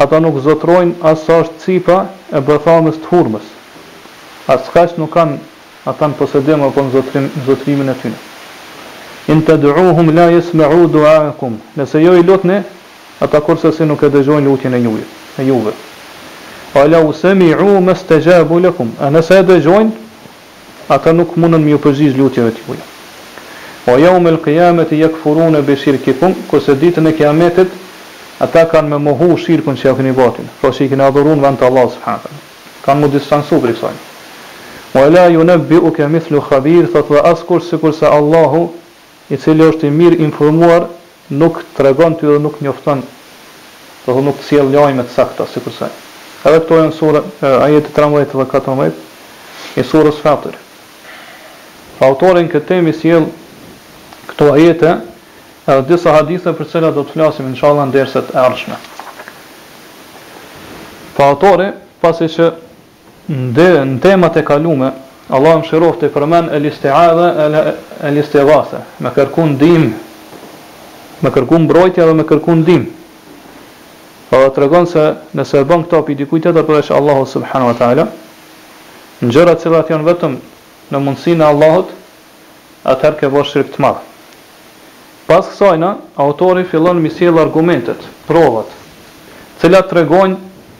Ata nuk zotërojnë as sa është cipa e bërthamës të hurmës, as kaq nuk kanë ata në posedim apo në zotërim zotërimin e tyre. In tad'uhum la yasma'u du'a'akum, nëse ju i lutni, ata kurrsesi nuk e dëgjojnë lutjen e juj, e juve. Wa law sami'u mastajabu lakum, e nëse e dëgjojnë, Ata nuk mundën m'iu përgjigj lutjeve t'juj. Wa yawm al-qiyamati yakfurun bi shirkikum, kurse Ditën e Kiametit ata kanë me mohu shirkun që ia keni ba atyne, pra që i keni adhuru në vend të Allahut subhanahu wa ta'ala. Kanë m'u distancu prej kësajna. Wa la yunabbi'uka mithlu khabir, thotë dhe askush sikurse Allahu, i cili është i mirë informuar Nuk të tregon ty dhe nuk njofton, do të thotë nuk të sjell lajme të sakta, sikurse edhe këto janë sure, ajeti trembëdhjetë dhe katërmbëdhjetë i surës Fatir. Pra autori në këtë temë i sjell këto ajete edhe disa hadithe për të cilat do të flasim inshallah në derset e ardhshme. Pra autori pasi që Në temat e kalume, Allahu e mëshiroftë, i përmend el istiadhe el istighathe, me kërku ndihmë, me kërku mbrojtje dhe me kërku ndihmë. Pra do të tregon se nëse e bën këto prej dikujt tjetër përveç Allahut subhanahu wa ta'ala, në gjëra të cilat janë vetëm në mundësinë e Allahut, atëherë ke bërë shirk të madh. Pas kësajna, autori fillon me sjellë argumentet, provat, të cilat tregojnë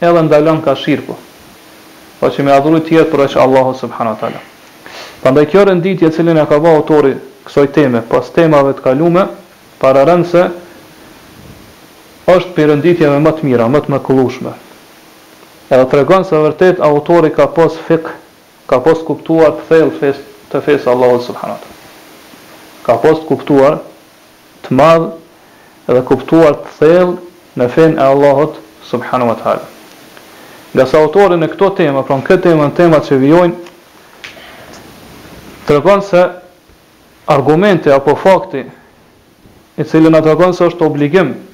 Edhe ndalon ka shirku, pra që me adhuru tjerë përveç Allahut subhanahu wa taala. Prandaj kjo renditje e cilën ja ka vu autori kësaj teme pas temave të kalume paraprake se është prej renditjeve më të mira, më të mrekullueshme. Edhe tregon se vërtet autori ka pas fikh, ka pas kuptuar të thellë të fesë të fesë së Allahut subhanahu wa taala. Ka pas të kuptuar të madh dhe kuptuar të thellë në fenë e Allahut subhanahu wa ta'ala. Ngase autori në këto tema, pra në këtë temë dhe në temat që vijojnë, tregon se argumenti apo fakti i cili na tregon se është obligim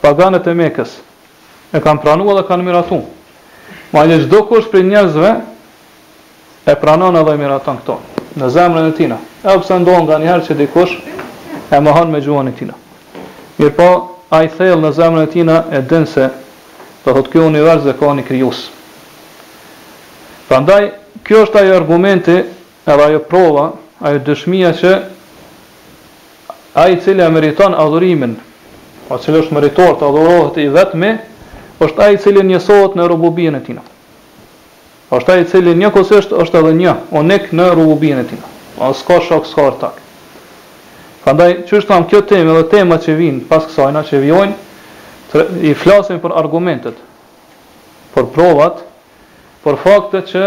Paganët e Mekës e kanë pranu dhe kanë miratu. Madje çdokush prej njerëzve e pranon edhe e miraton këto në zemrën e tina. Edhe pse ndodh nganjëherë që dikush e mohon me gjuhën e tina. Mirëpo ai thellë në zemrën e tina e din se do thotë ky univers e ka një krijues. Prandaj ky është ai argumenti Edhe ajo prova, ajo dëshmia që Ai i cili e meriton adhurimin, pra cili është meritor të adhurohet i vetmi, është Ai i cili njësohet në Rububinë e Tij. Është Ai i cili njëkohësisht është edhe një, unik në Rububinë e Tij. Pra s'ka shok, s'ka ortak. Prandaj, qysh thamë, kjo temë dhe temat që vijnë pas kësajna, që vijojnë, i flasin për argumentet, për provat, për faktet që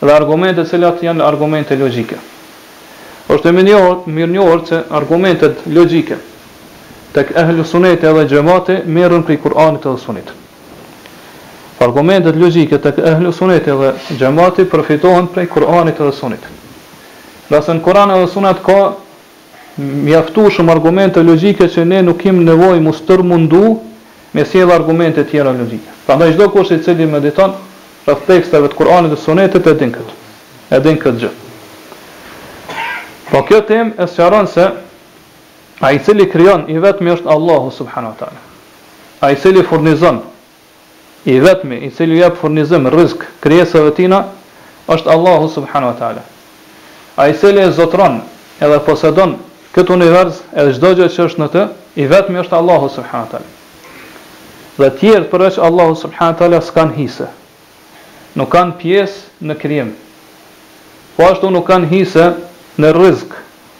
dhe argumente të cilat janë argumente logjike. Është e mirënjohur se argumentet logjike tek ehlu suneti edhe xhemati merren prej Kur'anit edhe Sunetit. Argumentet logjike tek ehlu suneti edhe xhemati përfitohen prej Kur'anit edhe Sunetit. Ngase në Kur'an edhe Sunet ka mjaftushëm argumente logjike që ne nuk kim nevojë mu stërmundu me sjellë argumente tjera logjike. Prandaj çdo kush i cili mediton rreth teksteve të Kur'anit dhe Sunetit e din këtë, e din këtë gjë. Po kjo temë e sqaron se ai i cili krijon i vetmi është Allahu subhanahu wa taala. Ai i cili furnizon I vetmi i cili jep furnizim, rrizk, krijesave tina është Allahu subhanahu wa ta'ala. Ai i cili e zotëron edhe posedon këtë univers edhe çdo gjë që është në të, i vetmi është Allahu subhanahu wa ta'ala. Dhe tjerët përveç Allahut subhanahu wa ta'ala s'kanë hise, nuk kanë pjesë në krijim, po ashtu nuk kanë hise në rrizk,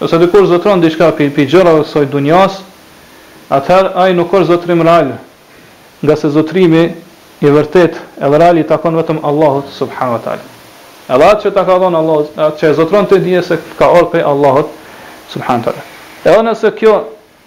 Nëse dikush zotëron diçka prej prej gjërave të kësaj dunjas, atëherë ai nuk është zotërim real, ngase zotërimi i vërtetë edhe real i takon vetëm Allahut subhane ve teala. Edhe atë që ta ka dhënë Allahu, atë që e zotëron ti dije se ka ardhur prej Allahut subhane ve teala. Edhe nëse kjo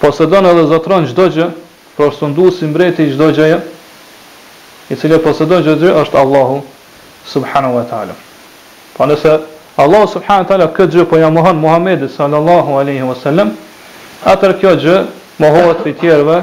posedon edhe zotëron çdo gjë, pra është sunduesi, mbreti i çdo gjëje, i cili e posedon çdo gjë është Allahu subhanahu wa taala. Pra nëse Allahu subhanahu wa taala këtë gjë po ia mohon Muhamedit sallallahu alaihi wasallam, atëherë kjo gjë mohohet të tjerëve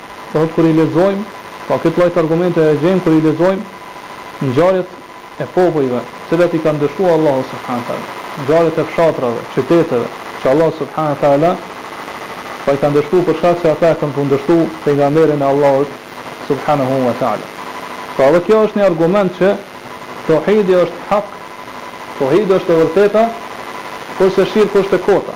Do thotë kur i lexojmë, pra këtë lloj të argumenteve e gjejmë kur i lexojmë ngjarjet e popujve, të cilat i ka ndëshkuar Allahu subhanahu wa taala, ngjarjet e fshatrave, qyteteve, që Allahu subhanahu wa taala po i ka ndëshku për shkak se ata e kanë kundërshtu pejgamberin e Allahut subhanahu wa taala. Pra edhe kjo është një argument që tauhidi është hak, tauhidi është e vërteta, kurse shirku është e kota.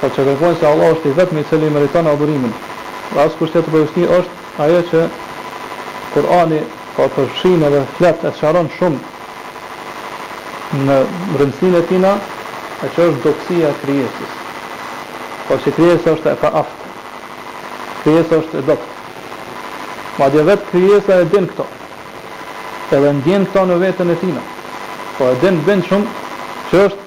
Pra që kërkojnë se Allahu është i vetmi i cili meriton adhurimin dhe askush tjetër prej tij është ajo që Kur'ani po e përfshin edhe flet e sqaron shumë në rëndësinë e tina, e që është dobësia e krijesës pra që krijesa është e paaftë krijesa është e dobët madje vetë krijesa e din këtë edhe ndjen këtë në veten e tina po e din bindshëm që është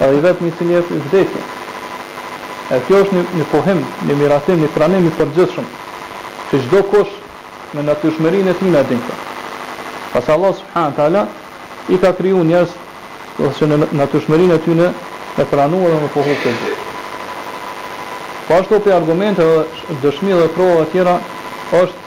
Edhe i vetmi jep vdekje. E kjo është një një pohim, një miratim, një pranim i përgjithshëm, që çdo kush me natyrshmërinë e tij e din këtë. Pasi Allahu subhanahu wa taala i ka kriju njerëzit, që në natyrshmërinë e tyre me pranu edhe me pohu këtë gjë. Po ashtu prej argumenteve dhe dëshmive, provave tjera është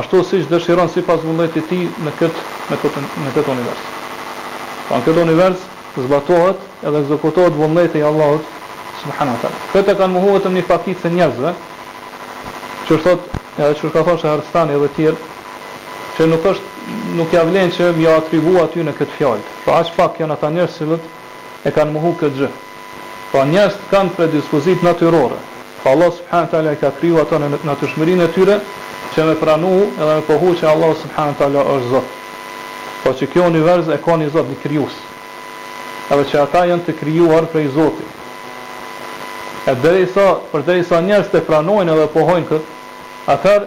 ashtu siç dëshiron sipas vullnetit të Tij në këtë në këtë në këtë univers. Pra në këtë univers zbatohet edhe ekzekutohet vullneti i Allahut subhanahu wa taala. Këtë e kanë mohu vetëm një pakicë e njerëzve, qysh thotë edhe qysh ka thonë Shahrastani edhe të tjerë, që nuk është nuk ia vlen që me ia atribu atyne këtë fjalë. Pra aq pak janë ata njerëz të cilët e kanë mohu këtë gjë. Pra njerëzit kanë predispozitë natyrore, pra Allahu subhanahu wa taala i ka kriju ata në natyrshmërinë e tyre që me pranu edhe me pohu që Allahu subhanahu wa taala është Zot. Pra që kjo univers e ka një Zot, një krijues. Edhe që ata janë të krijuar prej Zotit. E derisa, përderisa njerëzit e pranojnë edhe e pohojnë këtë, atëherë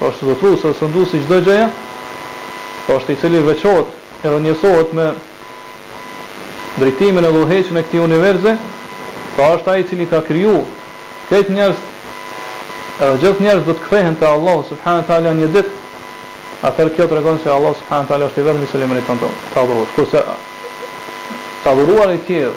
Është zotërues, sundues i çdo gjëje, pra është i cili veçohet edhe njësohet me drejtimin dhe udhëheqjen e këtij universi, pra është ai i cili ka kriju krejt njerëzit, edhe gjithë njerëzit do të kthehen te Allahu subhane teala një ditë, atëherë kjo tregon se Allahu subhane teala është i vetmi i cili meriton të adhurohet, kurse të adhuruarit tjerë,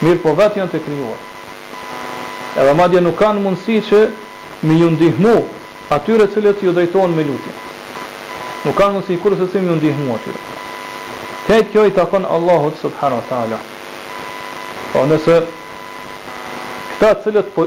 mirëpo vetë janë të krijuar. Edhe madje nuk kanë mundësi që me ju ndihmu atyre të cilët ju drejtohen me lutje. Nuk kanë mundësi kurrsesi me ju ndihmu atyre. Krejt kjo i takon Allahut subhanahu wa taala. Po nëse këta cilët po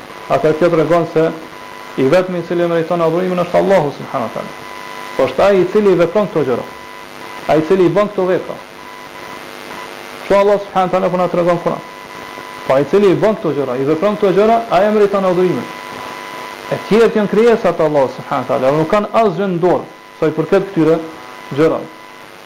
atëherë kjo tregon se i vetmi i cili e meriton adhurimin është Allahu subhanahu wa taala. Pra është Ai i cili i vepron këto gjëra, Ai i cili i ban këto vepra. Kështu Allahu subhanahu wa taala po na tregon në Kur'an. Po ai i cili i ban këto gjëra, i vepron këto gjëra, ai e meriton adhurimin. E tjerët janë krijesa të Allahut subhanahu wa taala nuk kanë asgjë në dorë sa i përket këtyre gjërave.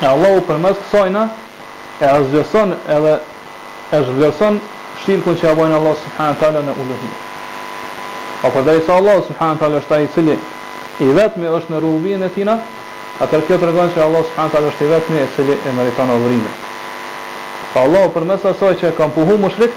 E Allahu përmes kësajna e asgjëson edhe e zhvlerëson shirkun që ia bajnë Allahut subhanahu wa taala në uluhi. Po përderisa Allahu subhanahu wa taala është ai i cili i vetëm është në rububien e tina, atëherë kjo tregon që Allahu subhanahu wa taala është i vetmi i cili e meriton adhurimin. Pra Allahu përmes asaj që e kanë pohu mushrikt,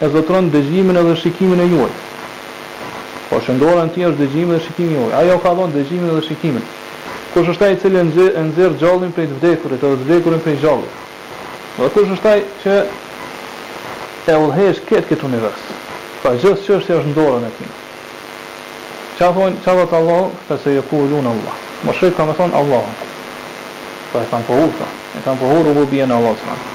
e zotëron dëgjimin edhe shikimin e juaj. Po në dorën e tij është dëgjimi dhe shikimi juaj. Ai jau ka dhënë dëgjimin edhe shikimin. Kush është ai i cili e nxjerr gjallin prej të vdekurit edhe të vdekurin prej gjallit? Dhe kush është ai që e udhëheq ketë këtë univers? Pra gjithë çështja është në dorën e tij. Ç'a thonë, ç'a thotë Allahu? Fesejekulune Allah. Mushrikët kanë me thënë Allahu. Pra e kanë pohu këta, e kanë pohu rububien e Allahut subhane.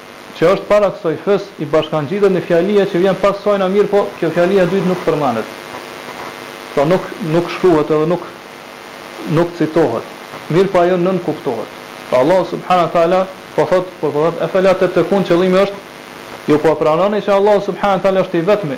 Që është para kësoj fys, i bashkangjitet një fjalie që vjen pas kësajna mirëpo kjo fjalia e dytë nuk përmenet. Pra nuk nuk shkruhet edhe nuk nuk citohet. Mirëpo ajo nënkuptohet. Pra Allahu subhana wa taala po thotë, kur po thotë, efela tettekun qëllimi është, ju po e pranoni që Allahu subhana wa taala është i vetmi,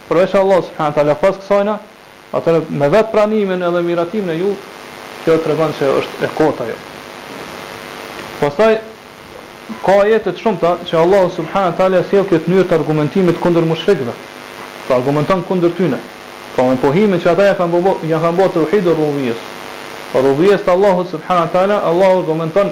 Përveç Allahut subhane teala pas kësajna, atëherë me vetë pranimin edhe miratimin e ju, kjo tregon se është e kotë ajo. Pastaj ka ajete të shumta që Allahu subhane teala e sjell këtë mënyrë të argumentimit kundër mushrikëve, pra argumenton kundër tyne, pra me pohimin që ata ia kanë bo, ia kanë bo teuhid ur-rububijjes, rububijjes të Allahut subhane teala, Allahu argumenton,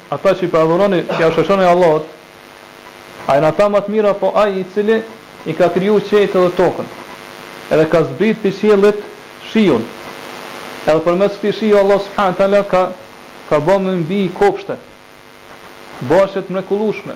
Ata që i po adhuroni që ja shoqëroni Allahut, a janë ata më të mirë apo Ai i Cili i ka kriju qiejtë dhe tokën, edhe ka zbrit prej qiellit shiun, edhe përmes këtij shiu Allahu subhanahu wa taala ka ka ba me mbi kopshte, bahçe të mrekullueshme.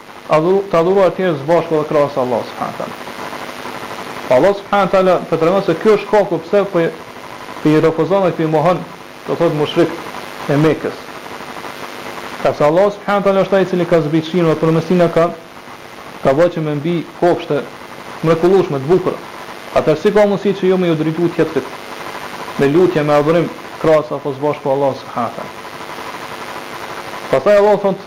të adhuruar tjerë së bashku dhe krahas Allahut subhanahu wa taala. Po Allahu subhanahu wa taala po tregon se ky është shkaku pse po i po i refuzon dhe po i mohon, do thotë mushrikët e Mekës. Pasi Allahu subhanahu wa taala është ai i cili ka zbrit shiun dhe përmes tina ka ka bërë që me mbi kopshte të mrekullueshme, të bukura. Atëherë si ka mundësi që ju me ju drejtu tjetrit me lutje, me adhurim krahas apo së bashku Allahut subhanahu wa taala. Pastaj Allahu thot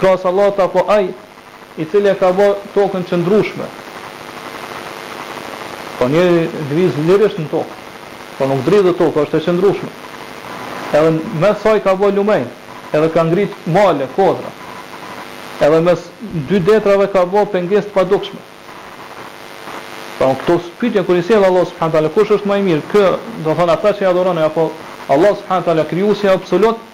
Krahas Allahut apo ai i cili e ka ba tokën të qëndrushme po njeri lëviz lirisht në tokë po nuk dridhet toka është e qëndrushme edhe mes saj ka ba lumenj edhe ka ngrit male kodra edhe mes dy detrave ka ba penges të padukshme pra në këto pytje kur i sjell Allah subhanu teala kush është ma i mirë do me thënë ata që i adhuroni apo Allah subhanu teala krijuesi absolut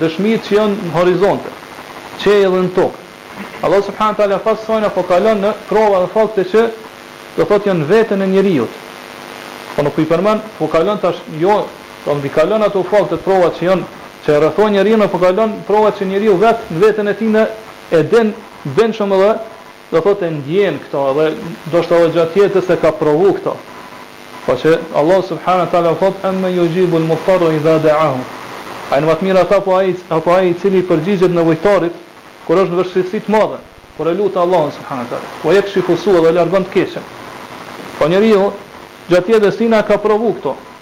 Dëshmitë që janë në horizonte, qiej dhe në tokë. Allahu subhanahu wa taala pas kësajna po kalon te prova dhe fakte që do thotë janë në veten e njeriut. Po nuk po i përmend, po kalon tash jo, do thotë i kalon ato fakte, provat që janë që e rrethojnë njeriun, po kalon provat që njeriu vet në veten e tij e din brendshëm edhe Do thotë e ndjen këto edhe ndoshta edhe gjatë jetës e ka provu këto. Paqë Allahu subhanahu wa taala thotë emmen yujibul mudtarra idha da'ahu. A janë më të mirë ata apo ai apo ai i cili i përgjigjet nevojtarit kur është në vështirësi të mëdha, kur e lut Allahun subhanahu wa taala. Wa yakshifu su-a dhe e largon të keqen. Po njeriu gjatë jetës tina e ka provu këto.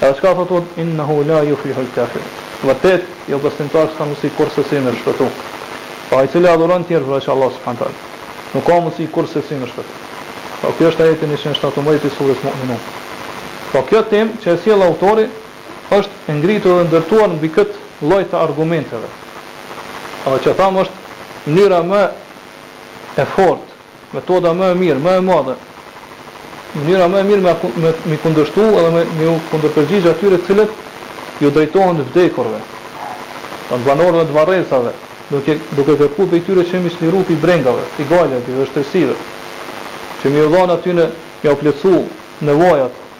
Edhe çka thotë ua innehu la juflihul kafirun, vërtet jobesimtarët s'kanë mundësi kurrsesi me shpëtu. Pra ai i cili adhuron tjerë përveç Allahut subhane teala, nuk ka mundësi kurrsesi me shpëtu. Pra ky është ajeti njëqind e shtatëmbëdhjetë i Surës Mu'minun. Pra kjo temë që e sjell autori është e ngritur dhe ndërtuar mbi këtë lloj të argumenteve. Edhe që thamë është mënyra më e fortë. Metoda më e mirë, më e madhe, mënyra më e mirë me me me kundërshtu edhe me me u kundërpërgjigj atyre të cilët iu drejtohen të vdekurve, të banorëve të varrezave, duke duke kërkuar prej tyre që mi çliru prej brengave, prej galeve, prej vështirësive, që me iu dhanë atyre, me u plotësu nevojat,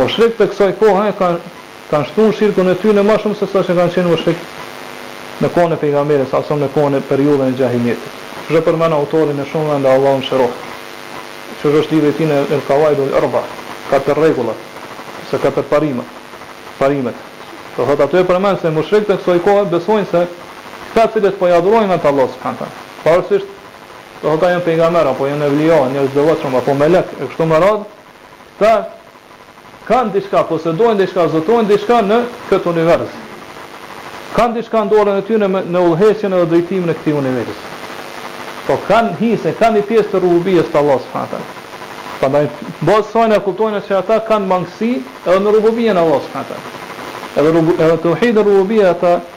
Mushrikët e kësaj kohe e kanë kanë shtuar shirkun e tyre më shumë se sa që kanë qenë mushrikët në kohën e Pejgamberit sa sa në kohën e periudhën e xhahilijetit. Kështu e përmend autori në shumë vende Allahu e mëshiroftë. Qysh është libri i tij El Kawaidul Arba, Katër rregullat ose katër parime, parimet. Do thotë aty e përmend se mushrikët e kësaj kohe besojnë se këta të cilët po i adhurojnë veç Allahut subhane teala, pavarësisht do thotë a janë pejgamberë apo janë evlija, njerëz të devotshëm apo melekë e kështu me radhë, Këta kanë diçka, posedojnë diçka, zotërojnë diçka në këtë univers. Kanë diçka në dorën e tyre në udhëheqjen dhe drejtimin e këtij universi. Po kanë hise, kanë një pjesë të rububijes të Allahut subhanahu teala. Prandaj në bazë të kësajna kuptojmë se ata kanë mangësi edhe në rububijen e Allahut subhanahu teala. Edhe edhe tauhidin rububie ata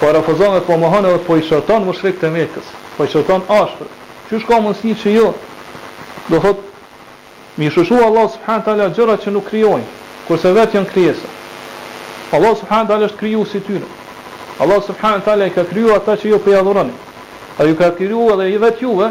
Po e refuzon dhe po e mohon edhe po i qorton mushrikët e Mekës, po i qorton ashpër. Qysh ka mundësi që ju, do thotë, me i shoshu Allahut subhane wa ta'ala gjëra që nuk krijojnë, kurse vetë janë krijesa? Allahu subhane wa ta'ala është krijuesi i tyre. Allahu subhane wa ta'ala i ka kriju ata që ju po i adhuroni. Ai ju ka kriju edhe vetë juve